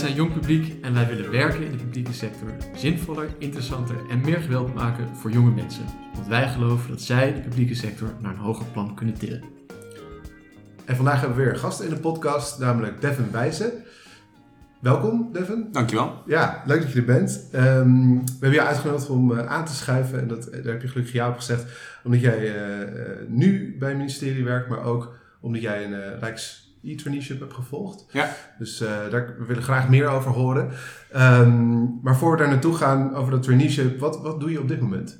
Zijn jong publiek en wij willen werken in de publieke sector zinvoller, interessanter en meer geweld maken voor jonge mensen. Want wij geloven dat zij de publieke sector naar een hoger plan kunnen tillen. En vandaag hebben we weer een gast in de podcast, namelijk Devin Wijzen. Welkom, Devin. Dankjewel. Ja, leuk dat je er bent. Ehm, we hebben jou uitgenodigd om uh, aan te schuiven. En dat, daar heb je gelukkig ja op gezegd. Omdat jij uh, nu bij het ministerie werkt, maar ook omdat jij een uh, Rijks e-traineeship hebt gevolgd. Ja. Dus uh, daar we willen graag meer over horen. Um, maar voor we daar naartoe gaan over dat traineeship, wat, wat doe je op dit moment?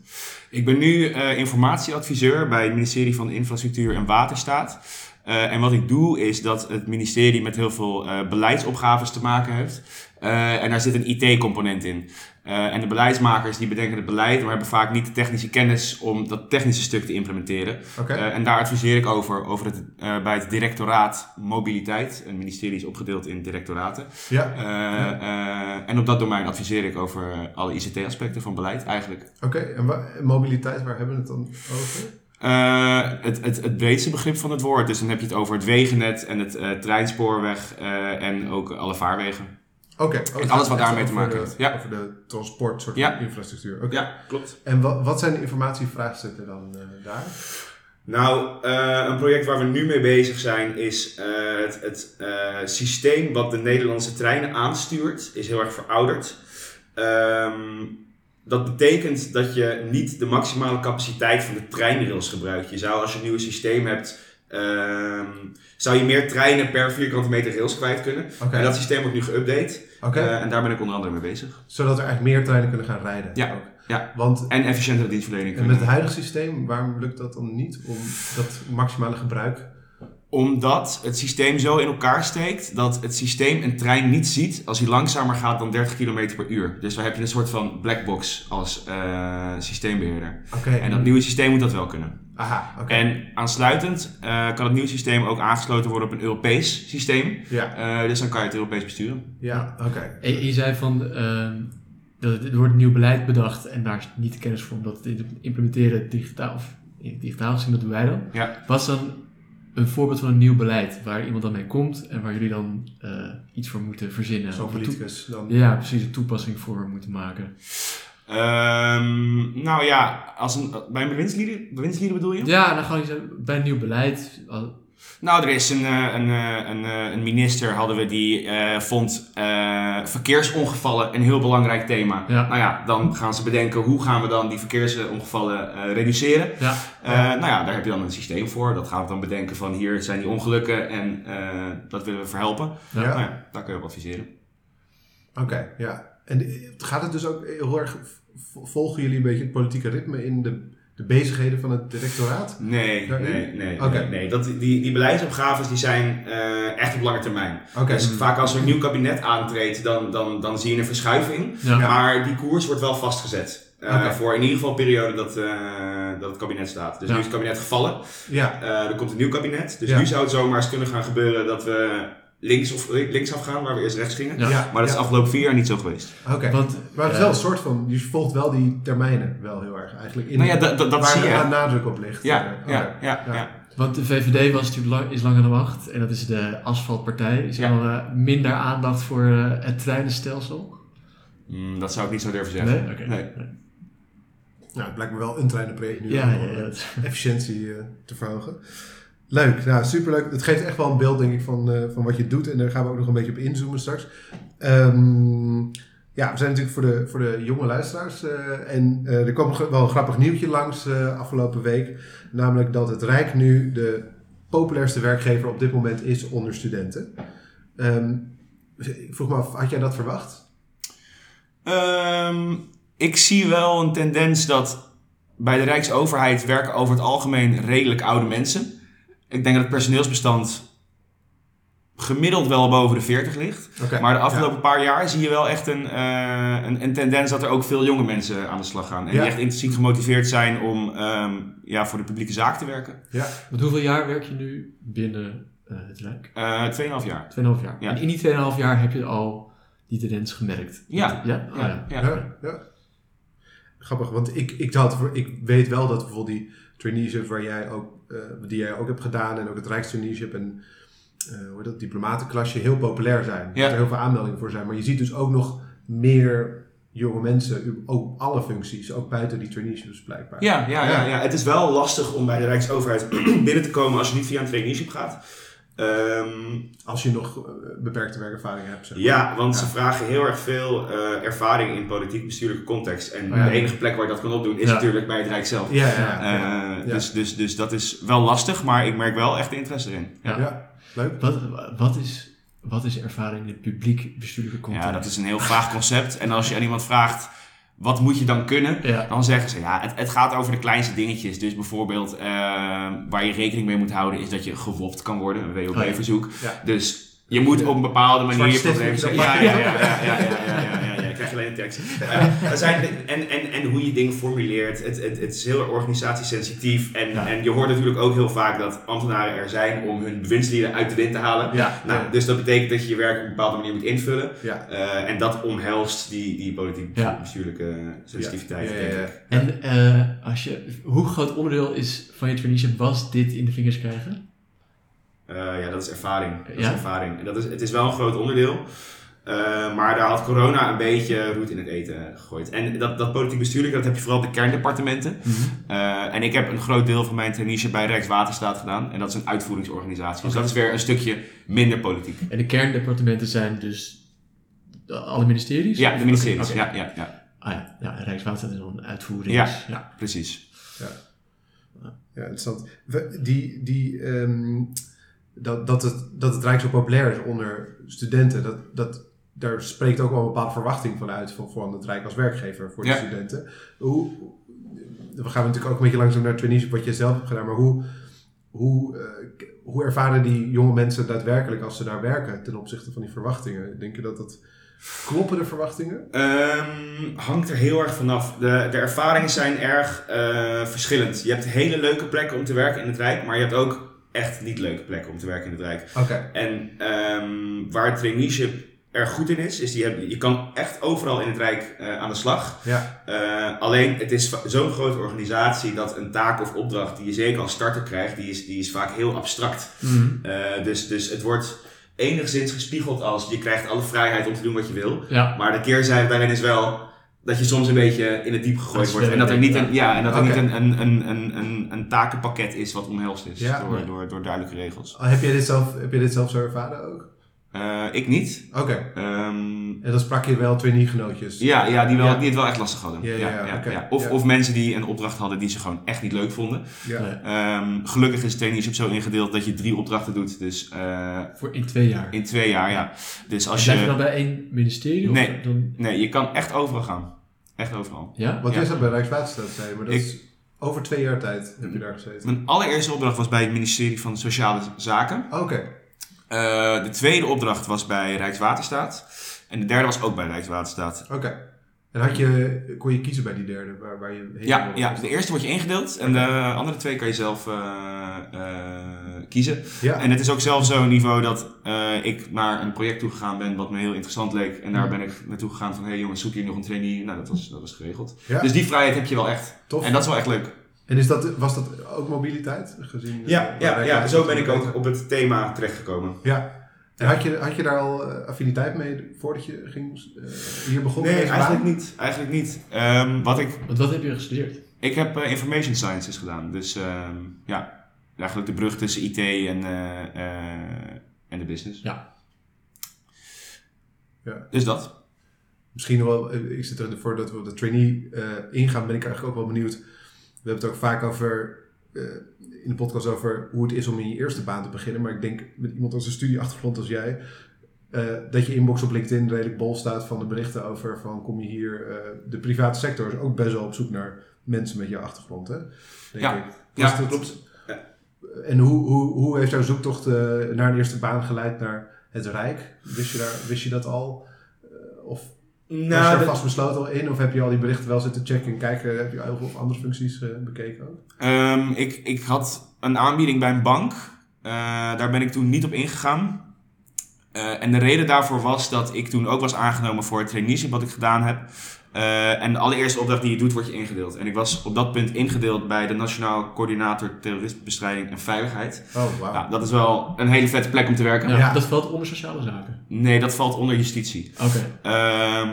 Ik ben nu uh, informatieadviseur bij het ministerie van Infrastructuur en Waterstaat. Uh, en wat ik doe is dat het ministerie met heel veel beleidsopgaves te maken heeft. en daar zit een IT-component in. Uh, en de beleidsmakers die bedenken het beleid, maar hebben vaak niet de technische kennis om dat technische stuk te implementeren. Okay. Uh, en daar adviseer ik over, over het, uh, bij het directoraat mobiliteit. Een ministerie is opgedeeld in directoraten. Ja. ja. en op dat domein adviseer ik over alle ICT-aspecten van beleid eigenlijk. Oké, okay. en mobiliteit, waar hebben we het dan over? Uh, het, het, het breedste begrip van het woord. Dus dan heb je het over het wegennet en het uh, treinspoorweg uh, en ook alle vaarwegen. Oké. Okay. En alles wat daarmee te maken heeft. Ja. Over de transport soort ja. infrastructuur. Okay. Ja, klopt. En wat, wat zijn de informatievraagstukken dan daar? Nou, uh, een project waar we nu mee bezig zijn is uh, het, het uh, systeem wat de Nederlandse treinen aanstuurt, is heel erg verouderd. Um, dat betekent dat je niet de maximale capaciteit van de treinrails gebruikt. Je zou als je een nieuw systeem hebt, uh, zou je meer treinen per vierkante meter rails kwijt kunnen. Okay. En dat systeem wordt nu geüpdate. Okay. Uh, en daar ben ik onder andere mee bezig. Zodat er eigenlijk meer treinen kunnen gaan rijden. Ja. Ook. ja. Want, en efficiëntere dienstverlening. En met het huidige systeem, waarom lukt dat dan niet? Om dat maximale gebruik omdat het systeem zo in elkaar steekt dat het systeem een trein niet ziet als hij langzamer gaat dan 30 km per uur. Dus daar heb je een soort van blackbox als uh, systeembeheerder. Okay. En dat nieuwe systeem moet dat wel kunnen. Aha, oké. En aansluitend uh, kan het nieuwe systeem ook aangesloten worden op een Europees systeem. Ja. Uh, dus dan kan je het Europees besturen. Ja, oké. Okay. Je zei van, uh, dat er wordt een nieuw beleid bedacht en daar is niet de kennis voor om dat te implementeren digitaal. Of digitaal gezien, dat doen wij dan. Ja. Was dan een voorbeeld van een nieuw beleid waar iemand dan mee komt en waar jullie dan uh, iets voor moeten verzinnen. Zo'n politicus dan. Ja, precies, een toepassing voor moeten maken. Um, nou ja, als een, bij een bewindslieden, bewindslieden bedoel je? Ja, dan gewoon bij een nieuw beleid. Nou, er is een, een, een, een minister, hadden we, die uh, vond uh, verkeersongevallen een heel belangrijk thema. Ja. Nou ja, dan gaan ze bedenken hoe gaan we dan die verkeersongevallen uh, reduceren. Ja. ja. Nou ja, daar heb je dan een systeem voor. Dat gaan we dan bedenken van hier zijn die ongelukken en dat willen we verhelpen. Ja. Nou ja, daar kun je op adviseren. Oké, okay, ja. En gaat het dus ook heel erg, volgen jullie een beetje het politieke ritme in de de bezigheden van het directoraat? Nee, nee, nee. Okay. nee. Dat, die, die beleidsopgaves die zijn uh, echt op lange termijn. Okay. Dus vaak als er een nieuw kabinet aantreedt, dan, dan, dan zie je een verschuiving. Ja. Maar die koers wordt wel vastgezet. Uh, okay. Voor in ieder geval een periode dat, uh, dat het kabinet staat. Dus ja. nu is het kabinet gevallen. Ja. er komt een nieuw kabinet. Dus ja. nu zou het zomaar eens kunnen gaan gebeuren dat we links of linksaf gaan, waar we eerst rechts gingen. Ja. Maar dat is de afgelopen vier jaar niet zo geweest. Oké, okay. maar het is wel een soort van, je volgt wel die termijnen wel heel erg eigenlijk. In nou ja, dat, dat, dat waar zie je. Waar nadruk op ligt. Ja, okay. ja, ja, ja, ja. Want de VVD was natuurlijk lang, is lang aan de wacht en dat is de asfaltpartij. Is er ja. uh, minder aandacht voor uh, het treinenstelsel? Mm, dat zou ik niet zo durven zeggen. Nee? Okay. nee. Nou, het blijkt me wel een treinenproject nu ja, om ja, ja. efficiëntie uh, te verhogen. Leuk, nou superleuk. Het geeft echt wel een beeld, denk ik, van, uh, van wat je doet. En daar gaan we ook nog een beetje op inzoomen straks. Um, ja, we zijn natuurlijk voor de, voor de jonge luisteraars. Uh, en uh, er kwam wel een grappig nieuwtje langs afgelopen week. Namelijk dat het Rijk nu de populairste werkgever op dit moment is onder studenten. Um, ik vroeg me af, had jij dat verwacht? Um, ik zie wel een tendens dat bij de Rijksoverheid werken over het algemeen redelijk oude mensen. Ik denk dat het personeelsbestand gemiddeld wel boven de 40 ligt. Okay, maar de afgelopen ja. paar jaar zie je wel echt een, uh, een, een, tendens dat er ook veel jonge mensen aan de slag gaan. En ja. die echt intrinsiek gemotiveerd zijn om um, ja, voor de publieke zaak te werken. Ja. Met hoeveel jaar werk je nu binnen uh, het Rijk? Uh, 2,5 jaar. 2,5 jaar. Ja. En in die 2,5 jaar heb je al die tendens gemerkt? Ja. Ja? Oh, ja. ja. ja. ja. Grappig, want ik, ik, had, ik weet wel dat bijvoorbeeld die traineeship waar jij ook, uh, die jij ook hebt gedaan en ook het Rijkstraineeship en eh, hoe dat, diplomatenklasje heel populair zijn. Ja. Dat er heel veel aanmeldingen voor zijn. Maar je ziet dus ook nog meer jonge mensen, ook alle functies, ook buiten die traineeships blijkbaar. Ja, ja, ja. Ja. ja. Het is wel lastig om bij de Rijksoverheid binnen te komen als je niet via een traineeship gaat. Ehm, Als je nog eh, beperkte werkervaring hebt. Zeg maar. ja, want Ja. ze vragen heel erg veel eh, ervaring in politiek-bestuurlijke context. En Oh ja. de enige plek waar je dat kan opdoen is Ja. natuurlijk bij het Rijk zelf. Ja, ja, ja. Eh, Ja. Dus, dus, dus dat is wel lastig, maar ik merk wel echt interesse erin. Ja. Ja, leuk. Wat, wat, is, wat is ervaring in het publiek bestuurlijke context? Ja, dat is een heel vaag concept. En als je aan iemand vraagt, wat moet je dan kunnen? Ja. Dan zeggen ze, ja, het, het gaat over de kleinste dingetjes. Dus bijvoorbeeld, eh, waar je rekening mee moet houden, is dat je gewopt kan worden, een WOB-verzoek. Ja. Dus je moet op een bepaalde manier je ja, ja, ja, ja, ja, ja, ja, alleen tekst. Eh, zijn, en, en, en hoe je dingen formuleert. Het, het, het is heel organisatiesensitief. En, Ja. en je hoort natuurlijk ook heel vaak dat ambtenaren er zijn om hun bewindslieden uit de wind te halen. Ja, Nou, dus dat betekent dat je je werk op een bepaalde manier moet invullen. ja. Eh, en dat omhelst die, die politiek Ja. bestuurlijke sensitiviteit, denk ja, ik. ja. En eh, als je, hoe groot onderdeel is van je traineeship was dit in de vingers krijgen? Ja, dat is ervaring. Dat Ja? is ervaring. En dat is, het is wel een groot onderdeel. Eh, maar daar had corona een beetje roet in het eten gegooid. En dat, dat politiek bestuurlijke, dat heb je vooral op de kerndepartementen. Eh, en ik heb een groot deel van mijn traineeship bij Rijkswaterstaat gedaan. En dat is een uitvoeringsorganisatie. Dus dat is weer een stukje minder politiek. En de kerndepartementen zijn dus alle ministeries? Ja, de ministeries. Ja, ja, ja, Ah ja, ja Rijkswaterstaat is dan een uitvoering. Ja. ja. precies. Ja, interessant. We- Die, die, ehm, dat, dat, het, dat het Rijk zo populair is onder studenten, dat, dat, daar spreekt ook wel een bepaalde verwachting van uit van, van het Rijk als werkgever voor de Ja. studenten. Hoe, we gaan natuurlijk ook een beetje langzaam naar traineeship, wat je zelf hebt gedaan, maar hoe, hoe, eh, hoe ervaren die jonge mensen daadwerkelijk als ze daar werken ten opzichte van die verwachtingen? Denk je dat dat kloppen de verwachtingen? Ehm, hangt er heel erg vanaf. De, de ervaringen zijn erg eh, verschillend. Je hebt hele leuke plekken om te werken in het Rijk, maar je hebt ook echt niet leuke plekken om te werken in het Rijk. Oké. En ehm, waar traineeship erg goed in is, is die je kan echt overal in het Rijk eh, aan de slag. Ja. Eh, alleen het is zo'n grote organisatie dat een taak of opdracht die je zeker als starter krijgt, die is, die is vaak heel abstract. Mhm. Eh, dus, dus het wordt enigszins gespiegeld als je krijgt alle vrijheid om te doen wat je wil. Ja. Maar de keerzijde daarin is wel dat je soms een beetje in het diep gegooid Dat wordt. En dat er niet een, ja, en dat er niet een, een, een, een, een, een takenpakket is wat omhelst is Ja. door, Nee. door, door duidelijke regels. Heb jij dit zelf, heb je dit zelf zo ervaren ook? Eh, ik niet. Oké. Ehm, En dan sprak je wel trainee-genootjes? ja, ja, die, wel, Ja. die het wel echt lastig hadden. Ja, ja, ja, oké. Of, Ja. of mensen die een opdracht hadden die ze gewoon echt niet leuk vonden. Ja. Ehm, gelukkig is traineeship zo ingedeeld dat je drie opdrachten doet. Dus eh, voor in twee jaar. in twee jaar, ja. Dus als Blijf je je... dan bij één ministerie? of Nee. Dan, Nee, je kan echt overal gaan. Echt overal. ja? Wat Ja. is dat bij Rijkswaterstaat, zei je, maar dat Ik- is over twee jaar tijd heb je daar gezeten. Mijn allereerste opdracht was bij het ministerie van Sociale Zaken. Oké, Eh, de tweede opdracht was bij Rijkswaterstaat. En de derde was ook bij Rijkswaterstaat. oké. En had je, kon je kiezen bij die derde, waar, waar je heen Ja, ja, de eerste wordt je ingedeeld en de andere twee kan je zelf eh, eh, kiezen. Ja, En het is ook zelfs zo'n niveau dat ik naar een project toe gegaan ben wat me heel interessant leek. En daar Mhm. ben ik naartoe gegaan van, hé hey jongens, zoek hier nog een trainee. Nou, dat was, dat was geregeld. ja. Dus die vrijheid heb je wel echt. tof. En dat is wel echt leuk. En is dat, was dat ook mobiliteit? Gezien, Ja, eh, ja, ja, Rijkswaterstaat zo ben ik ook op het thema terechtgekomen. Ja. En had je, had je daar al eh, affiniteit mee voordat je ging, eh, hier begon met Nee, eigenlijk baan? niet. Eigenlijk niet. Ehm, wat ik, Want wat heb je gestudeerd? ik heb eh, information sciences gedaan. Dus ehm, ja, eigenlijk de brug tussen IT en, eh, eh, en de business. Ja. Ja. Dus dat. Misschien wel, ik zit er voordat we op de trainee eh, ingaan, ben ik eigenlijk ook wel benieuwd. We hebben het ook vaak over, eh, in de podcast over hoe het is om in je eerste baan te beginnen. Maar ik denk met iemand als een studieachtergrond als jij, eh, dat je inbox op LinkedIn redelijk bol staat van de berichten over van kom je hier. eh, de private sector is ook best wel op zoek naar mensen met jouw achtergrond, hè? Denk Ja. ik. Ja, dat- klopt. En hoe, hoe, hoe heeft jouw zoektocht naar een eerste baan geleid naar het Rijk? Wist je, daar, wist je dat al? Eh, was Nou, daar de- vast besloten al in? Of heb je al die berichten wel zitten checken en kijken? Heb je heel veel andere functies eh, bekeken ook? Ehm, ik, ik had een aanbieding bij een bank. Eh, daar ben ik toen niet op ingegaan. Eh, en de reden daarvoor was dat ik toen ook was aangenomen voor het traineeship wat ik gedaan heb. Eh, en de allereerste opdracht die je doet, word je ingedeeld. En ik was op dat punt ingedeeld bij de Nationaal Coördinator Terrorismebestrijding en Veiligheid. Oh, wauw. Nou, dat is wel een hele vette plek om te werken. Ja, Ja. Dat valt onder sociale zaken. Nee, dat valt onder justitie. Oké. Ehm,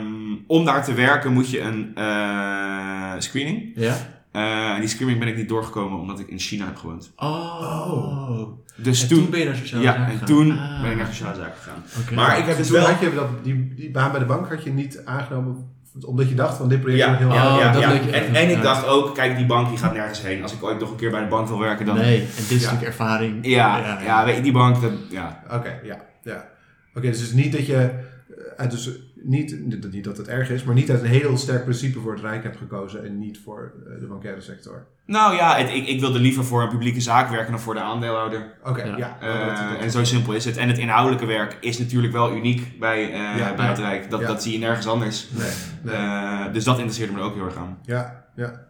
om daar te werken moet je een eh, screening. Ja? Eh, en die screening ben ik niet doorgekomen omdat ik in China heb gewoond. Oh. Dus En toen, toen ben je naar sociale ja, zaken en gegaan. toen Ah. ben ik naar sociale zaken gegaan. Oké. Maar ik heb dus Toen wel... had je dat, die, die baan bij de bank had je niet aangenomen omdat je dacht van dit project Ja, wordt heel ja, Oh, ja, dat ja. je En, en ik dacht ook, kijk, die bank die gaat nergens heen. Als ik ooit nog een keer bij de bank wil werken, dan... Nee, en dit is Ja. natuurlijk ervaring. Ja, ja, weet je, die bank, dat, ja. Oké, ja. ja. Oké, dus het is niet dat je, eh, dus niet, niet dat het erg is, maar niet uit een heel sterk principe voor het Rijk hebt gekozen en niet voor eh, de bankaire sector. Nou ja, het, ik, ik wilde liever voor een publieke zaak werken dan voor de aandeelhouder. Oké, Ja. ja. Eh, dat- dat- en zo simpel is het. En het inhoudelijke werk is natuurlijk wel uniek bij, eh, Ja, bij ja. het Rijk. Dat, Ja. dat zie je nergens anders. Nee, nee. Dus dat interesseerde me er ook heel erg aan. ja, ja.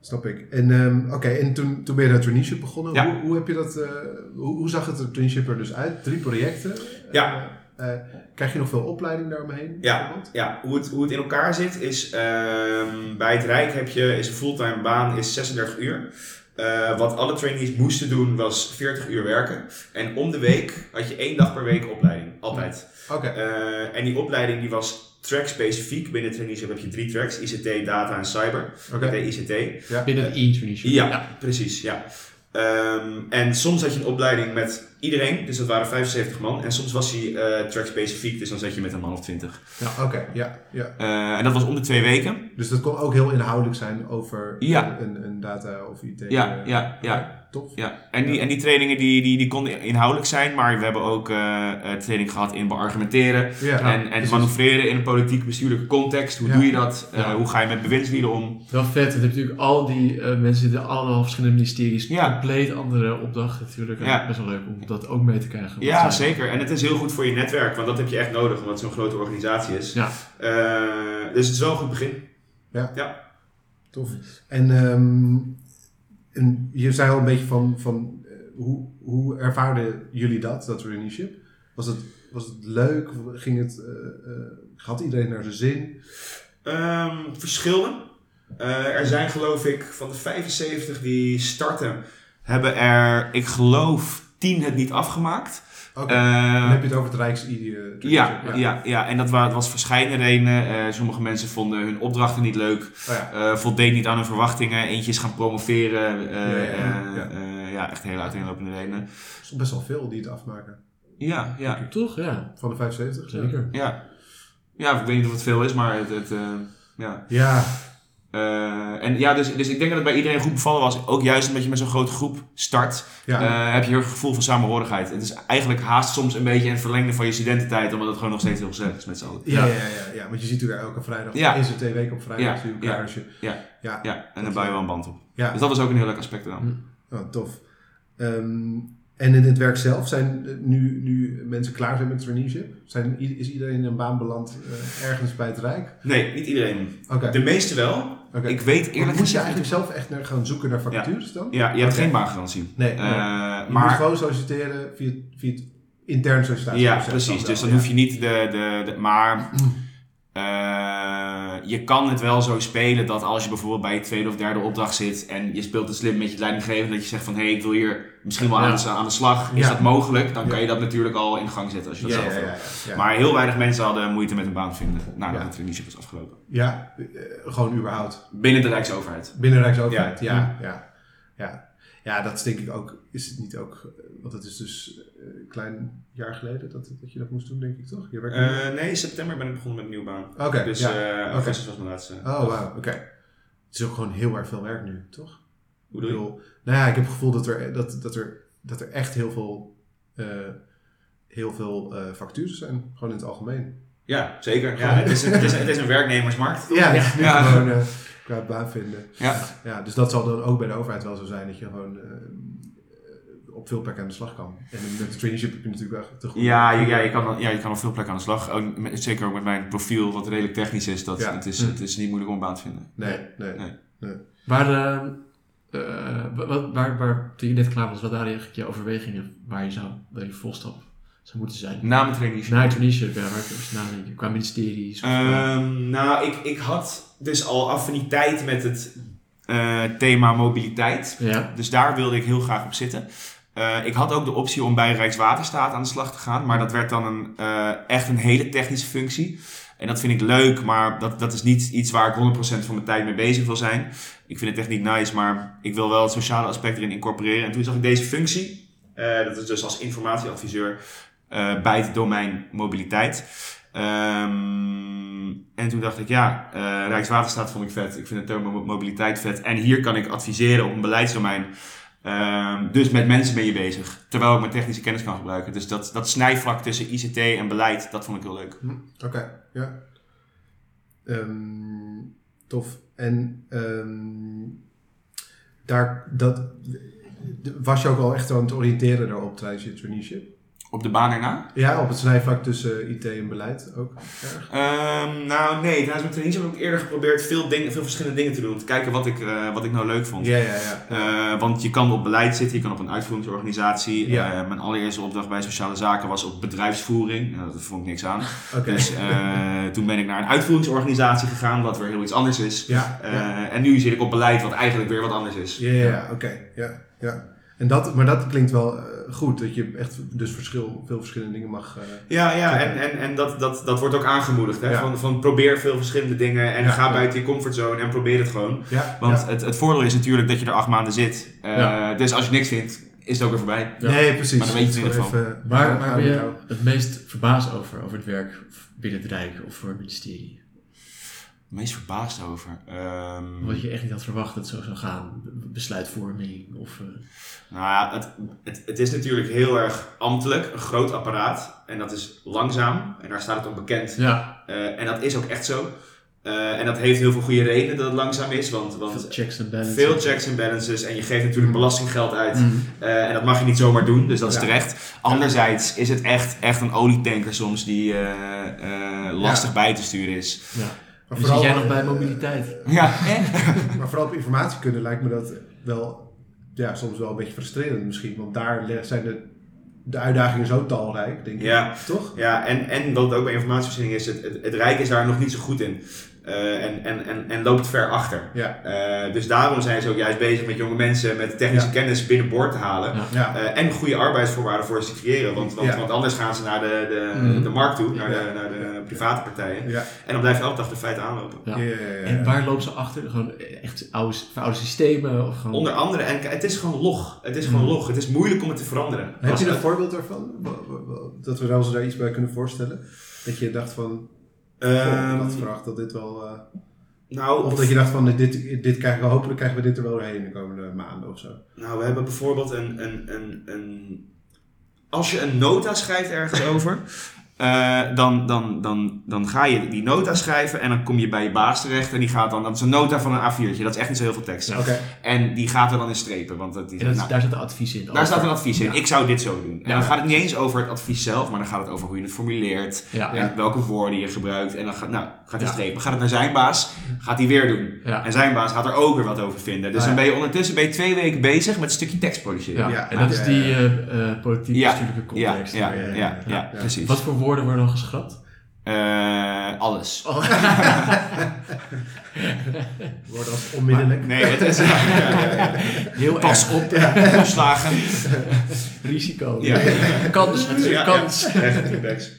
Snap ik. En ehm, oké, en toen, toen ben je dat traineeship begonnen. Ja. Hoe, hoe heb je dat, eh, hoe, hoe zag het traineeship er dus uit? Drie projecten. Ja. Eh, krijg je nog veel opleiding daaromheen? Ja, ja hoe, het, hoe het in elkaar zit is, ehm, bij het Rijk heb je, is een fulltime baan is 36 uur. Eh, wat alle trainees moesten doen was 40 uur werken. En om de week had je één dag per week opleiding. Altijd. Oké, Eh, en die opleiding die was track specifiek. Binnen traineeship heb je drie tracks. ICT, data en cyber. oké. ICT. Ja. Binnen e-traineeship. Ja, precies. Ja. Ehm, en soms had je een opleiding met iedereen, dus dat waren 75 man. En soms was die eh track specifiek, dus dan zat je met een man of 20. Oké, ja, ja. Eh, en dat was om de twee weken. Dus dat kon ook heel inhoudelijk zijn over Ja. een, een data of IT. Ja, eh, ja, ja. Tof. Ja, en die, en die trainingen die, die, die konden inhoudelijk zijn, maar we hebben ook eh, eh, training gehad in beargumenteren Ja, en, en manoeuvreren in een politiek bestuurlijke context. Hoe Ja. doe je dat? Eh, Ja. hoe ga je met bewindslieden om? Wel vet, want je hebt natuurlijk al die mensen die allemaal verschillende ministeries, Ja. compleet andere opdrachten natuurlijk. En Ja. Best wel leuk om dat ook mee te krijgen. Ja, zeker. En het is heel goed voor je netwerk, want dat heb je echt nodig, omdat het zo'n grote organisatie is. Ja. Dus het is wel een goed begin. Tof. En, ehm, en je zei al een beetje van, van eh, hoe, hoe ervaarden jullie dat, dat traineeship? Was het, was het leuk? Ging het, eh, had iedereen naar zijn zin? Ehm verschillen. Er zijn geloof ik van de 75 die starten, hebben er, ik geloof, 10 het niet afgemaakt. Eh, dan heb je het over het Rijks-ID. eh, Ja, traineeship, ja. Ja, en dat wa- was verschillende redenen. Eh, sommige mensen vonden hun opdrachten niet leuk, Oh, ja. eh voldeed niet aan hun verwachtingen. Eentje is gaan promoveren. eh, Ja, ja, ja. Ja. ja, echt hele uiteenlopende redenen. Er zijn best wel veel die het afmaken. Ja, ja, Toch? Ja, Van de 75? zeker. ja. Ja, ik weet niet of het veel is, maar het, het, eh, ja. Ja, Eh, en ja, dus, dus ik denk dat het bij iedereen goed bevallen was. Ook juist omdat je met zo'n grote groep start, ja. eh, heb je heel het gevoel van samenhorigheid. Het is eigenlijk haast soms een beetje een verlengde van je studententijd, omdat het gewoon nog steeds heel gezellig is met z'n allen. ja, ja, ja, ja, want je ziet natuurlijk elke vrijdag, Ja. is het twee weken op vrijdag, Ja, zie je elkaar. ja. Je, Ja. ja, Ja, en daar bouw je wel een band op. ja. Dus dat was ook een heel leuk aspect eraan. Oh, tof. Ehm, en in het werk zelf zijn eh, nu, nu mensen klaar zijn met traineeship? Zijn, is iedereen in een baan beland ergens bij het Rijk? Nee, niet iedereen. Oké. De meeste wel. Oké. Ik weet Maar eerlijk Moet je eigenlijk zelf echt naar gaan zoeken naar vacatures dan? Ja, je hebt geen baangarantie. Nee, Eh, nee. je moet maar gewoon solliciteren via, via het intern sollicitatie. ja, precies. Dus dan hoef je niet de... de, de maar eh, je kan het wel zo spelen dat als je bijvoorbeeld bij je tweede of derde opdracht zit en je speelt het slim met je leidinggevende, dat je zegt van hé, hey, ik wil hier misschien wel aan, de, aan de slag. Is Ja. dat mogelijk? Dan Ja. kan je dat natuurlijk al in gang zetten als je Ja, dat ja, zelf ja, wil. ja, ja. Maar heel weinig mensen hadden moeite met een baan vinden nadat Ja. het traineeship was afgelopen. Ja, eh, gewoon überhaupt. Binnen de Rijksoverheid. Binnen Rijksoverheid, ja. Ja. Ja, ja. ja. dat is denk ik ook, is het niet ook, eh, want het is dus eh, een klein jaar geleden dat, dat je dat moest doen, denk ik toch? Je werkt nu- Eh, nee, in september ben ik begonnen met een nieuwe baan. Oké, Dus ja. augustus was mijn laatste. Oh, wauw, oké. Het is ook gewoon heel erg veel werk nu, toch? Hoe bedoel je? Nou ja, ik heb het gevoel dat er, dat, dat er, dat er echt heel veel, eh, heel veel vacatures zijn, gewoon in het algemeen. Ja, zeker. Ja, het, is een, het, is, het is een werknemersmarkt. toch? Ja, nu Ja. gewoon qua baan vinden. Ja. Ja, dus dat zal dan ook bij de overheid wel zo zijn, dat je gewoon eh, op veel plekken aan de slag kan. En met de traineeship heb je natuurlijk wel te goed. Ja, je, ja, je kan, dan- ja, je kan op veel plekken aan de slag. Ook met- zeker ook met mijn profiel, wat redelijk technisch is. Dat, Ja. het, is Hm. het is niet moeilijk om een baan te vinden. Nee, nee. Nee. Waar, eh, eh, waar, waar, toen je net klaar was, wat waren eigenlijk je overwegingen waar je zou bij je volstap zou moeten zijn? Na mijn traineeship. Na het traineeship, ja, waar ik nadenken. Qua ministeries. of, eh, Ehm, nou, ik, ik had dus al affiniteit met het eh, thema mobiliteit. ja. Dus daar wilde ik heel graag op zitten. Eh, ik had ook de optie om bij Rijkswaterstaat aan de slag te gaan. Maar dat werd dan een, eh, echt een hele technische functie. En dat vind ik leuk, maar dat, dat is niet iets waar ik 100% van mijn tijd mee bezig wil zijn. Ik vind de techniek nice, maar ik wil wel het sociale aspect erin incorporeren. En toen zag ik deze functie, eh, dat is dus als informatieadviseur eh, bij het domein mobiliteit. Ehm, en toen dacht ik, ja, eh, Rijkswaterstaat vond ik vet. Ik vind thema mo- mobiliteit vet. En hier kan ik adviseren op een beleidsdomein. Ehm, dus met mensen ben je bezig. Terwijl ik mijn technische kennis kan gebruiken. Dus dat, dat snijvlak tussen ICT en beleid, dat vond ik heel leuk. Hm, Oké, ja. Ehm, tof. En daar, dat, was je ook al echt aan het oriënteren daarop tijdens je traineeship? Op de baan erna? Ja, op het snijvlak tussen IT en beleid ook? Ehm, nou, nee. Tijdens mijn traineeship heb ik eerder geprobeerd veel, dingen, veel verschillende dingen te doen. Om te kijken wat ik, eh, wat ik nou leuk vond. Ja, ja, ja. Eh, want je kan op beleid zitten, je kan op een uitvoeringsorganisatie. Ja. Eh, mijn allereerste opdracht bij sociale zaken was op bedrijfsvoering. Nou, dat vond ik niks aan. Oké. Dus eh, toen ben ik naar een uitvoeringsorganisatie gegaan, wat weer heel iets anders is. ja, Eh, ja. En nu zit ik op beleid, wat eigenlijk weer wat anders is. Ja, ja, ja, oké. Ja, ja. En dat, maar dat klinkt wel eh, goed, dat je echt dus verschil, veel verschillende dingen mag... eh, Ja, ja en, en, en dat, dat, dat wordt ook aangemoedigd. Hè? Ja. Van, van probeer veel verschillende dingen en Ja, ga ja. buiten je comfortzone en probeer het gewoon. ja, Want ja. het, het voordeel is natuurlijk dat je er acht maanden zit. Eh, Ja. Dus als je niks vindt, is het ook weer voorbij. Ja. Nee, precies. Maar dan weet je het in ieder Waar, ben het je houden. het meest verbaasd over, over het werk binnen het Rijk of voor het ministerie? Meest verbaasd over. Ehm, Wat je echt niet had verwacht dat het zo zou gaan. Besluitvorming of... eh, Nou ja, het, het, het is natuurlijk heel erg ambtelijk, een groot apparaat. En dat is langzaam. En daar staat het om bekend. ja, Eh, en dat is ook echt zo. Eh, en dat heeft heel veel goede redenen dat het langzaam is. Want, want veel checks en balances. veel checks en balances. En je geeft natuurlijk belastinggeld uit. Mm. Eh, en dat mag je niet zomaar doen, dus dat is terecht. Anderzijds is het echt, echt een olietanker soms die lastig bij te sturen is. Maar zit jij nog bij mobiliteit. Ja, Maar vooral op informatie kunnen lijkt me dat wel, ja, soms wel een beetje frustrerend misschien. Want daar zijn de, de uitdagingen zo talrijk, denk ik. Ja. Toch? ja en, en wat ook bij informatievoorziening is, het, het, het Rijk is daar nog niet zo goed in. Eh, en, en, en, en loopt ver achter. Ja. Eh, dus daarom zijn ze ook juist bezig met jonge mensen met technische Ja. kennis binnenboord te halen. Ja. Ja. Eh, en goede arbeidsvoorwaarden voor ze te creëren. Want, want, Ja. want anders gaan ze naar de, de, Mhm. de markt toe, naar, Ja. de, naar de private partijen. Ja. En dan blijf je elke dag de feiten aanlopen. En waar lopen ze achter? Gewoon echt oude, oude systemen? Of gewoon... Onder andere, en het is gewoon log. Het is gewoon Mhm. log. Het is moeilijk om het te veranderen. Heb je een voorbeeld daarvan? Dat we ons daar iets bij kunnen voorstellen? Dat je dacht van, Ehm, oh, ik had verwacht dat dit wel... eh, nou, of dat je dacht van, dit, dit krijgen we, hopelijk krijgen we dit er wel doorheen de komende maanden of zo. nou, we hebben bijvoorbeeld een, een, een, een... Als je een nota schrijft ergens over... eh, dan, dan, dan, dan ga je die nota schrijven en dan kom je bij je baas terecht en die gaat dan, dat is een nota van een A4'tje, dat is echt niet zo heel veel tekst. Ja. En die gaat er dan in strepen, want dat, die, dat, nou, daar zit een advies in. Daar over. staat een advies in. Ja. Ik zou dit zo doen. En Ja. dan gaat het niet eens over het advies zelf, maar dan gaat het over hoe je het formuleert. Ja. En welke woorden je gebruikt. En dan gaat, nou, gaat hij Ja. strepen. Gaat het naar zijn baas, gaat hij weer doen. Ja. En zijn baas gaat er ook weer wat over vinden. Dus Ah, dan ben je ondertussen ben je twee weken bezig met een stukje tekst produceren. Ja. Ja. En dat is Ja, die ja, eh, eh, politiek Ja. bestuurlijke Ja, context. ja, Ja, ja, ja, ja, ja. precies. Wat voor woorden worden dan geschrapt? Eh, alles. Wordt als onmiddellijk. Nee, het is... ja, ja, ja. Heel Pas erg. op, toeslagen. Risico. Ja. Kans, het is een Ja, kans. ja. Echt feedbacks.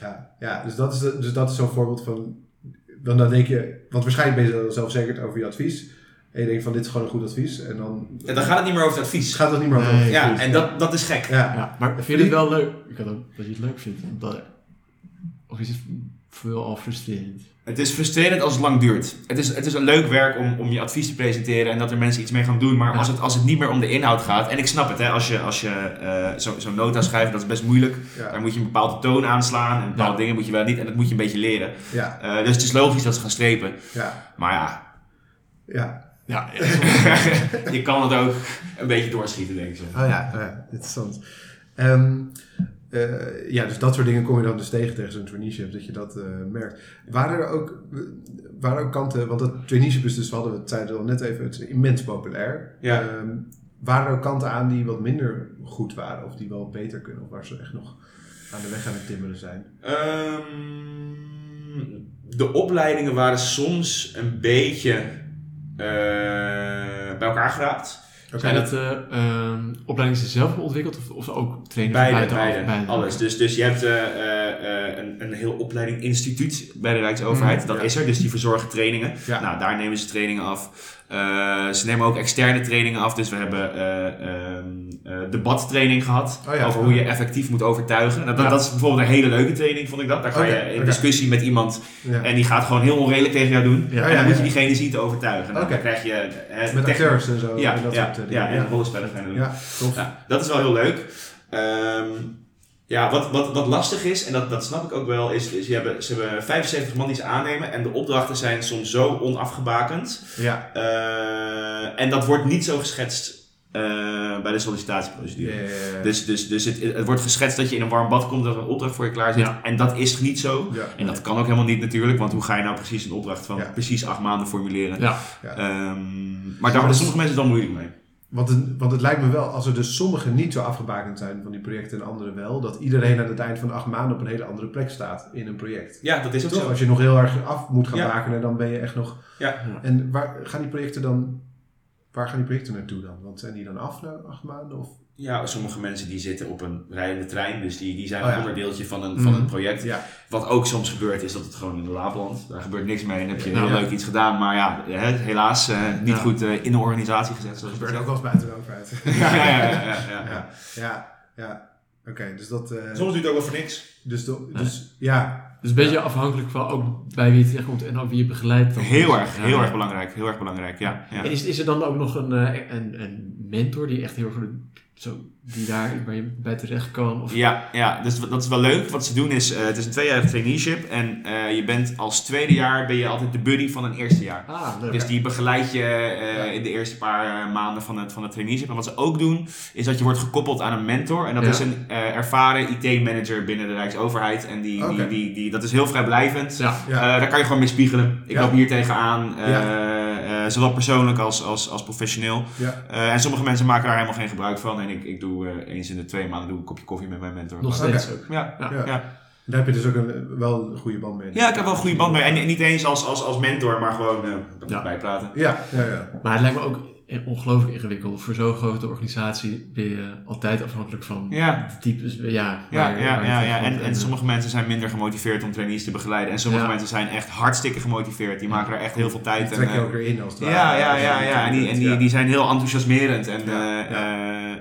Ja, ja dus dat is, dus dat is zo'n voorbeeld van. Dan, dan denk je, want waarschijnlijk ben je dan zelfverzekerd over je advies. En je denkt van dit is gewoon een goed advies. En dan En dan gaat het niet meer over het het advies. gaat het niet meer over Nee. het Ja, advies. en dat, dat is gek. Ja, Ja, maar vind je het wel leuk? Ik had ook dat je het leuk vindt. omdat- Of is het veel al frustrerend? Het is frustrerend als het lang duurt. Het is, het is een leuk werk om, om je advies te presenteren en dat er mensen iets mee gaan doen. Maar Ja. als, het, als het niet meer om de inhoud gaat, en ik snap het, hè, als je, als je eh, zo- zo'n nota schrijft, dat is best moeilijk. ja, Daar moet je een bepaalde toon aanslaan en bepaalde Ja. dingen moet je wel niet. En dat moet je een beetje leren. ja, Eh, dus het is logisch dat ze gaan strepen. ja, Maar ja, ja. Ja, je kan het ook een beetje doorschieten, denk ik zo. Oh ja, oh ja interessant. Ehm, eh, ja, dus dat soort dingen kom je dan dus tegen tegen zo'n traineeship, dat je dat eh, merkt. Waren er ook, waren er ook kanten, want dat traineeship is dus, we hadden het zeiden al net even, het is immens populair. Ja. Ehm, waren er ook kanten aan die wat minder goed waren of die wel beter kunnen of waar ze echt nog aan de weg aan het timmeren zijn? Ehm, de opleidingen waren soms een beetje eh, bij elkaar geraapt. Zijn dat uh, um, opleidingen die ze zelf ontwikkeld of, of ook trainen beide, van beide, alles. Dus, dus je hebt uh, uh, een, een heel opleiding instituut bij de Rijksoverheid. Mm, dat ja. is er, dus die verzorgen trainingen. Ja. Nou, daar nemen ze trainingen af. Uh, ze nemen ook externe trainingen af. Dus we hebben uh, um, debattraining gehad. Oh ja, over hoe je effectief moet overtuigen. Nou, dat, Ja. dat is bijvoorbeeld een hele leuke training, vond ik dat. Daar ga je in discussie met iemand. Ja. En die gaat gewoon heel onredelijk tegen jou doen. Ja, en dan ja, moet je ja. diegene zien te overtuigen. Nou. Dan krijg je... eh, Met technisch- acteurs en zo. Ja, en dat ja, soort, eh, ja, dingen. en rollenspellen gaan doen. ja. Ja, dat is wel heel leuk. Ehm, ja, wat, wat, wat lastig is, en dat, dat snap ik ook wel, is, is je hebben, ze hebben 75 man die ze aannemen en de opdrachten zijn soms zo onafgebakend. Ja. Eh, en dat wordt niet zo geschetst eh, bij de sollicitatieprocedure. Dus, dus, dus het, het wordt geschetst dat je in een warm bad komt, dat er een opdracht voor je klaar zit. Ja. En dat is niet zo. Ja. En dat kan ook helemaal niet natuurlijk, want hoe ga je nou precies een opdracht van Ja. precies acht maanden formuleren? Ehm, maar daar hebben dus- sommige mensen dan moeilijk mee. Want het, want het lijkt me wel, als er dus sommige niet zo afgebakend zijn van die projecten en andere wel, dat iedereen aan het eind van de acht maanden op een hele andere plek staat in een project. Ja, dat is ook Toch? zo. Als je nog heel erg af moet gaan Ja. bakenen, dan ben je echt nog... Ja. En waar gaan die projecten dan... Waar gaan die projecten naartoe dan? Want zijn die dan af na acht maanden? Of? Ja, sommige mensen die zitten op een rijdende trein, dus die, die zijn Oh een ja. onderdeeltje van een, van Mhm. een project. Ja. Wat ook soms gebeurt is dat het gewoon in de la belandt. Daar gebeurt niks mee en heb je Ja. heel leuk iets gedaan, maar ja, hè, helaas eh, niet Ja. goed eh, in de organisatie gezet. Dat Zoals gebeurt het ook wel eens buiten de overheid. Ja, ja, ja, ja, ja, ja. ja. Ja, ja. Oké, dus dat... eh, Soms duurt het ook wel voor niks. dus, de- dus ja, Dus een beetje afhankelijk van ook bij wie je terechtkomt en ook wie je begeleidt. dan. Heel erg, Ja. heel erg belangrijk. Heel erg belangrijk, ja. ja. En is, is er dan ook nog een, eh, een, een mentor die echt heel erg zo, die daar waar je bij terecht kan? Of, Ja, ja, dus dat is wel leuk. Wat ze doen is, eh, het is een tweejarig traineeship en eh, je bent als tweede jaar ben je altijd de buddy van een eerste jaar. Ah, leuk. Dus die begeleid je eh, Ja. in de eerste paar maanden van het, van het traineeship. En wat ze ook doen, is dat je wordt gekoppeld aan een mentor. En dat Ja. is een ervaren IT-manager binnen de Rijksoverheid. En die, die, die, die, dat is heel vrijblijvend. Ja. daar kan je gewoon mee spiegelen. Ik loop hier tegenaan, Ja. Zowel persoonlijk als, als, als professioneel. ja. Eh, en sommige mensen maken daar helemaal geen gebruik van. En ik, ik doe eh, eens in de twee maanden doe ik een kopje koffie met mijn mentor. nog steeds ook. Ja, ja, Ja. ja. Daar heb je dus ook een, wel een goede band mee. ja, ik heb wel een goede band mee. En niet eens als, als, als mentor, maar gewoon eh Ja. bijpraten. Ja, ja, ja. Maar het lijkt me ook ongelooflijk ingewikkeld. Voor zo'n grote organisatie ben je altijd afhankelijk van Ja. de types. Ja, Ja, waar- ja, waar ja, ja. En, en sommige mensen zijn minder gemotiveerd om trainees te begeleiden. En sommige Ja. mensen zijn echt hartstikke gemotiveerd. Die maken er echt heel veel tijd Die en, trek je eh, ook weer in als het Ja, ware. ja, ja, ja. En die, en die, ja. die zijn heel enthousiasmerend. En Ja, eh, ja.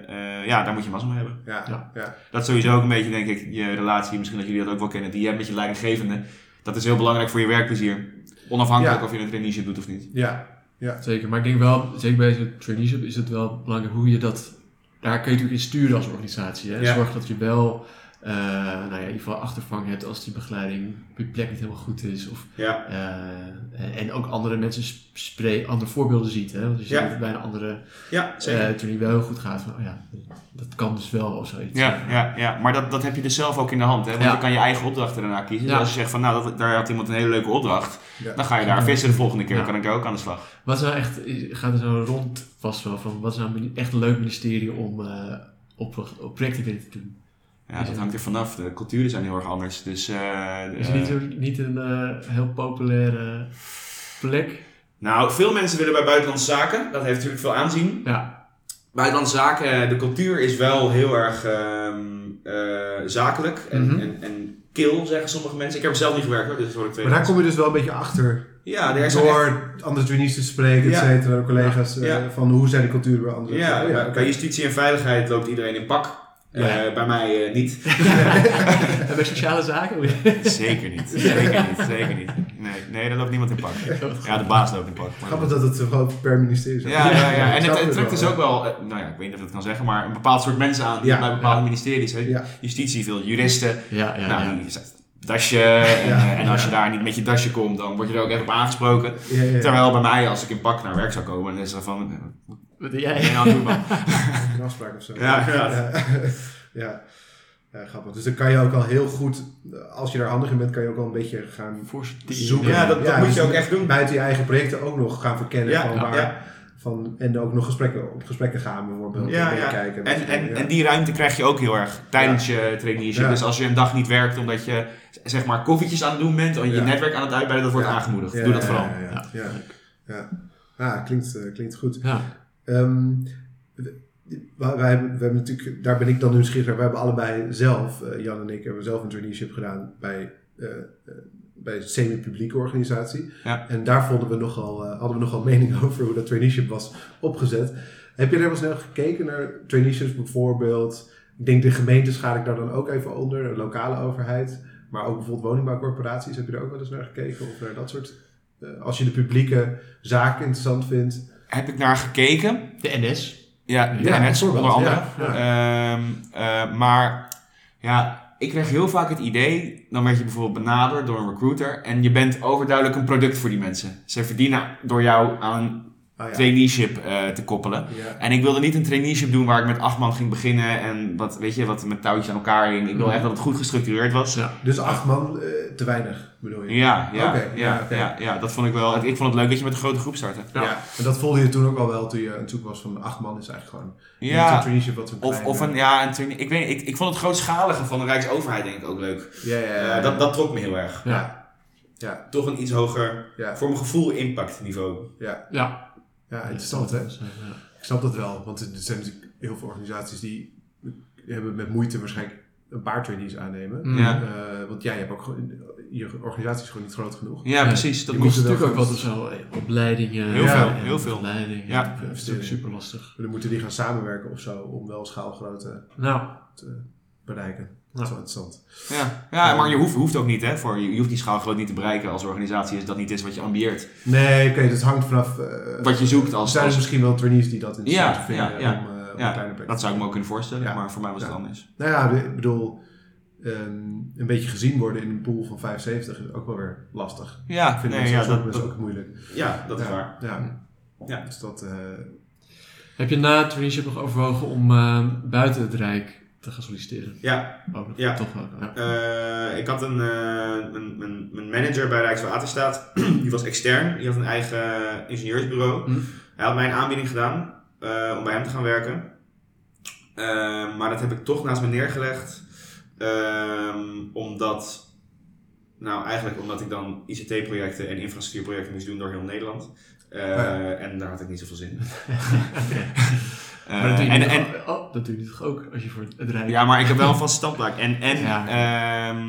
eh, eh, ja, daar moet je mazzel mee hebben. Ja, Ja. ja. Dat is sowieso ook een beetje, denk ik, je relatie. Misschien dat jullie dat ook wel kennen. Die je hebt met je leidinggevende. Dat is heel belangrijk voor je werkplezier. Onafhankelijk Ja. of je een traineeship doet of niet. ja. Zeker, maar ik denk wel, zeker bij zo'n traineeship is het wel belangrijk hoe je dat, daar kun je natuurlijk in sturen als organisatie. Hè? Ja. Zorg dat je wel, eh, nou ja, in ieder geval achtervang hebt als die begeleiding op je plek niet helemaal goed is. Of, Ja. eh, en ook andere mensen spreken, andere voorbeelden ziet. Hè? Want je ziet Ja. bij een andere Ja, uh, trainee wel heel goed gaat. Van, oh ja, dat kan dus wel of zoiets. Ja, ja, ja, maar dat, dat heb je dus zelf ook in de hand. Hè? Want Ja. je kan je eigen opdrachten daarna kiezen. Dus Ja. als je zegt van nou, dat, daar had iemand een hele leuke opdracht. Ja. Dan ga je daar vissen de volgende keer. Ja. kan ik daar ook aan de slag. Wat is nou echt, gaat er zo rond vast wel van, wat is nou echt een leuk ministerie om uh, op, op projecten binnen te doen? Ja, dat hangt er vanaf. De culturen zijn heel erg anders. Dus, eh, Is eh, het niet, zo- niet een eh, heel populaire plek? Nou, veel mensen willen bij Buitenlandse Zaken. Dat heeft natuurlijk veel aanzien. Ja, Buitenlandse Zaken, de cultuur is wel heel erg ehm, eh, zakelijk en, Mhm. en, en kil, zeggen sommige mensen. Ik heb er zelf niet gewerkt hoor, dus hoor ik Maar daar kom je dus wel een beetje achter. Ja, daar zijn Door andere trainees te spreken, Ja. et cetera, collega's. eh, Ja. van hoe zijn de culturen bij andere. Ja, Oh, bij- oké. bij justitie en veiligheid loopt iedereen in pak. Ja. Eh, bij mij eh, niet. en bij sociale zaken? Zeker niet. Zeker niet. Zeker niet. Nee, nee, daar loopt niemand in pak. Ja, de baas loopt in pak. Grappig dat het gewoon per ministerie is. Ja, ja, ja. En het, trekt dus ook wel, eh, nou ja, ik weet niet of ik dat kan zeggen, maar een bepaald soort mensen aan die Ja, bij bepaalde ja. ministeries. Hè. Ja. Justitie, veel juristen. Ja, ja, nou, ja. die zegt dasje. En, Ja, en als ja. je daar niet met je dasje komt, dan word je er ook echt op aangesproken. Ja, ja, ja. Terwijl bij mij, als ik in pak naar werk zou komen, dan is er van, Wat doe jij? man? Een afspraak of zo. Ja, ja. Ja. ja. Ja, grappig. Dus dan kan je ook al heel goed, als je daar handig in bent, kan je ook al een beetje gaan zoeken. Ja, dat- dat moet je dus ook echt doen. Buiten je eigen projecten ook nog gaan verkennen Ja, van ja, waar, ja. van, en ook nog gesprekken, op gesprekken gaan bijvoorbeeld. Ja, en ja. kijken. En, en, ja. en die ruimte krijg je ook heel erg tijdens je traineeship. Ja. Dus als je een dag niet werkt omdat je zeg maar koffietjes aan het doen bent en je Ja. netwerk aan het uitbreiden, dat wordt Ja. aangemoedigd. Ja, Doe dat ja, vooral. Ja, ja, ja. ja. ja. klinkt, eh, klinkt goed. Ja. Ehm, wij, wij hebben, natuurlijk, daar ben ik dan nieuwsgierig naar. We hebben allebei zelf, eh, Jan en ik, hebben zelf een traineeship gedaan bij, eh, eh, bij een semi-publieke organisatie. Ja. En daar vonden we nogal, eh, hadden we nogal mening over hoe dat traineeship was opgezet. Heb je er wel snel gekeken naar traineeships bijvoorbeeld? Ik denk de gemeente schaar ik daar dan ook even onder, de lokale overheid. Maar ook bijvoorbeeld woningbouwcorporaties. Heb je daar ook wel eens naar gekeken? Of naar dat soort... als je de publieke zaken interessant vindt. Heb ik naar gekeken. De NS. Ja, de Ja, NS onder andere. ja, Ehm, eh, maar ja, ik kreeg heel vaak het idee, dan werd je bijvoorbeeld benaderd door een recruiter en je bent overduidelijk een product voor die mensen. Ze verdienen door jou aan een Ah, ja. traineeship eh, te koppelen. Ja. En ik wilde niet een traineeship doen waar ik met acht man ging beginnen en wat, weet je, wat met touwtjes aan elkaar hing. Ik wilde echt dat het goed gestructureerd was. Ja. Dus acht man, eh, te weinig bedoel je? Ja, ja, Oké, ja, ja, ja, ja, dat vond ik wel. Ik vond het leuk dat je met een grote groep startte. Ja. En dat voelde je toen ook al wel toen je aan het zoeken was van acht man is eigenlijk gewoon niet een Ja, traineeship wat een of, of een, ja, een trainee- ik weet niet, ik, ik vond het grootschalige van de Rijksoverheid denk ik ook leuk. Ja, ja, ja. Eh, dat, dat trok me heel erg. ja. Ja, Toch een iets hoger, ja, voor mijn gevoel, impactniveau. ja. Ja. Ja, interessant hè? Ik snap dat wel, want er zijn natuurlijk heel veel organisaties die hebben met moeite waarschijnlijk een paar trainees aannemen. Mm. Ja. Eh, want ja, je hebt ook gewoon, je organisatie is gewoon niet groot genoeg. Ja, Ja, precies. Dat kost natuurlijk ook wat eh, Opleidingen. Heel veel, en heel veel. Opleidingen. Ja. Ja. Dat is natuurlijk super lastig. Dan moeten die gaan samenwerken of zo om wel schaalgrootte Nou, te bereiken. Dat is wel interessant. Ja, ja maar je hoeft, hoeft ook niet, hè. Voor, je, je hoeft die schaalgroot niet te bereiken als organisatie als dat niet is wat je ambieert. Nee, oké, dat hangt vanaf... eh, Wat je zoekt er als... zijn er als misschien wel trainees die dat interessant Ja, vinden ja, ja. om, eh, Ja, plek dat zou ik me ook kunnen voorstellen, Ja. maar voor mij was het anders. Nou ja, ik bedoel, ehm, een beetje gezien worden in een pool van 75 is ook wel weer lastig. Ja, Ik vind nee, ja, dat, dat- ook moeilijk. ja, dat is waar. Ja. Ja. Dus dat, eh, heb je na het traineeship nog overwogen om eh, buiten het Rijk te gaan solliciteren? Ja, Ja. Toch wel. Ja. Eh, ik had een, eh, mijn, mijn, mijn manager bij Rijkswaterstaat, die was extern, die had een eigen ingenieursbureau. Hm. Hij had mij een aanbieding gedaan eh, om bij hem te gaan werken. Maar dat heb ik toch naast me neergelegd, Ehm, omdat, nou eigenlijk omdat ik dan ICT-projecten en infrastructuurprojecten moest doen door heel Nederland. Ja. En daar had ik niet zoveel zin in. Eh, maar dat doe, je en, en, toch- oh, dat doe je toch ook als je voor het Rijk... ja, maar ik heb wel een vaste standplaat. En, en, Ja. ehm,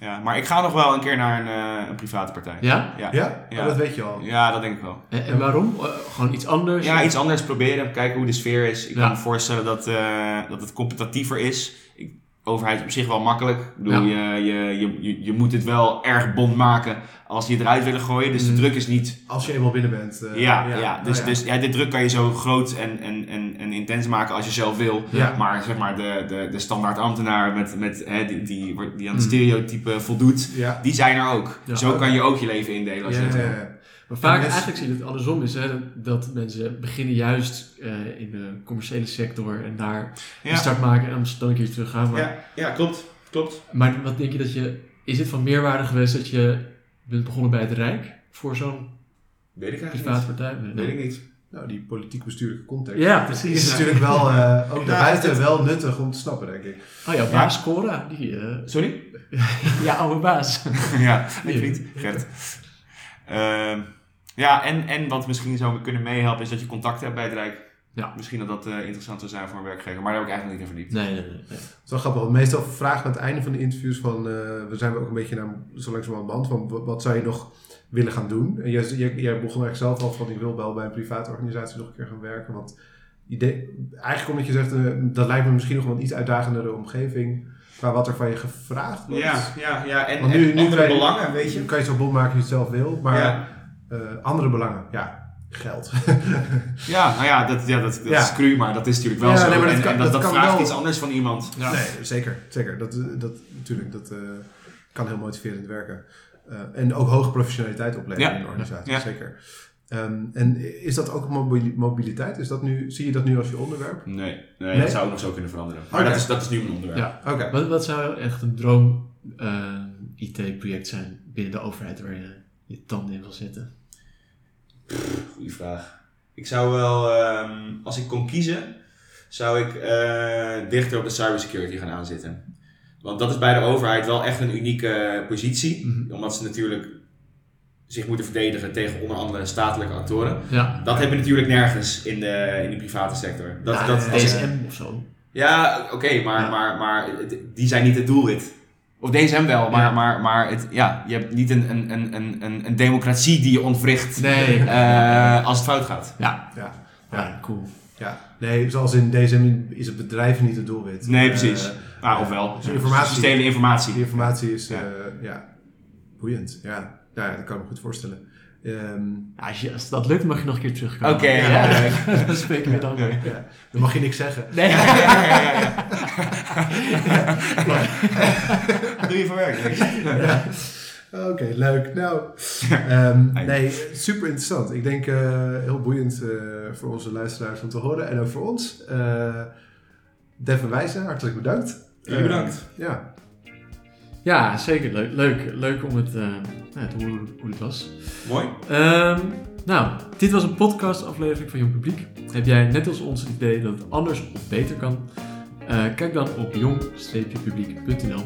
ja, maar ik ga nog wel een keer naar een, eh, een private partij. Ja? Ja, ja? Ja. Oh, dat weet je al. Ja, dat denk ik wel. En, en waarom? Eh, gewoon iets anders? Ja, iets anders proberen. Kijken hoe de sfeer is. Ik kan me voorstellen dat, dat het competitiever is. Ik, overheid op zich wel makkelijk. Ik bedoel, je, je, je, je, je moet het wel erg bond maken als het eruit willen gooien. Dus de Mm. druk is niet... Als je eenmaal binnen bent. eh, ja, ja, nou dus, dus ja, de druk kan je zo groot en, en, en, en intens maken als je zelf wil. Ja. Maar zeg maar, de, de, de standaard ambtenaar met, met, hè, die, die, wordt- die aan het Mm. stereotype voldoet, Ja. die zijn er ook. Ja. Zo kan je ook je leven indelen als Ja, je dat ja, wil. Maar vaak En eigenlijk zie je het andersom is, hè, dat mensen beginnen juist eh, in de commerciële sector en daar een start maken en dan een keer terug gaan. Maar, Ja, ja, klopt. klopt. maar wat denk je dat je, is het van meerwaarde geweest dat je bent begonnen bij het Rijk voor zo'n Weet ik eigenlijk niet. partij? Nee. Weet ik niet. Nou, die politiek-bestuurlijke context. Ja, is precies. natuurlijk wel, eh, ook Ja, daarbuiten wel nuttig om te snappen, denk ik. Oh ja, baas Cora, die, eh, Sorry? ja, oude baas. ja, Nee. ik vriend. Gert. Ehm, ja, en, en wat misschien zou kunnen meehelpen is dat je contact hebt bij het Rijk. Ja. Misschien dat dat eh, interessant zou zijn voor een werkgever, maar daar heb ik eigenlijk niet in verdiept. Nee, nee, nee. Het is wel grappig, want meestal vragen aan het einde van de interviews van, eh, we zijn we ook een beetje naar, zo langzamerhand band van, wat, wat zou je nog willen gaan doen? En jij, jij, jij begon eigenlijk zelf al van, ik wil wel bij een private organisatie nog een keer gaan werken, want idee, eigenlijk omdat je zegt, eh, dat lijkt me misschien nog wel een iets uitdagendere omgeving, qua wat er van je gevraagd wordt. Ja, ja, ja. En, Want nu- en nu andere je- belangen, weet je. Kan je zo bond maken als je het zelf wil, maar Ja. eh, andere belangen, ja, geld. Ja, nou ja, dat, ja, dat, dat Ja. is cru, maar dat is natuurlijk wel Ja, zo. nee, maar dat en, kan- en dat, dat dat kan vraagt wel. iets anders van iemand. Ja. Nee, zeker. zeker. Dat, eh, dat, natuurlijk, dat eh, kan heel motiverend werken. En ook hoge professionaliteit opleveren in de organisatie, zeker. Ehm, en is dat ook mobili- mobiliteit? Is dat nu, zie je dat nu als je onderwerp? Nee, nee, Nee? dat zou ook nog zo kunnen veranderen. Maar dat, is, dat is nu mijn onderwerp. Ja. Oké. Wat, wat zou echt een droom eh, IT-project zijn binnen de overheid waar je je tanden in wil zetten? Goeie vraag. Ik zou wel, ehm, als ik kon kiezen, zou ik eh, dichter op de cybersecurity gaan aanzitten. Want dat is bij de overheid wel echt een unieke positie. Mhm. Omdat ze natuurlijk zich moeten verdedigen tegen onder andere statelijke actoren. Ja. Dat heb je natuurlijk nergens in de, in de private sector. Dat, Ja, dat, DSM of zo. ja, oké, maar, Ja. maar, maar die zijn niet het doelwit. Of DSM wel, maar, Ja. maar, maar het, ja, je hebt niet een, een, een, een, een, een democratie die je ontwricht Nee. eh, als het fout gaat. Ja. Ja. Ja, cool. Ja, nee, zoals in DSM is het bedrijf niet het doelwit. Nee, precies. Eh, Nou, of wel. Dus informatie- Ze stelen informatie. die informatie is, Ja. ja boeiend. Ja. Ja, dat kan ik me goed voorstellen. Ehm, Ja, als, je, als dat lukt, mag je nog een keer terugkomen. Oké, ja. ja, ja. Dan spreken we dan. Ja, dan mag je niks zeggen. Nee. Ja, ja, ja, ja, ja. Wat doe je voor werk? Oké, leuk. Nou, ehm, nee, super interessant. Ik denk eh, heel boeiend eh, voor onze luisteraars om te horen en ook voor ons. Eh Devin Wijzen, hartelijk bedankt. Jullie bedankt. Eh, ja, Ja, zeker. Leuk, leuk, leuk om het, eh, nou, te horen hoe het was. Mooi. Ehm, nou, dit was een podcastaflevering van Jong Publiek. Heb jij net als ons het idee dat het anders of beter kan? Eh, kijk dan op jong-publiek.nl.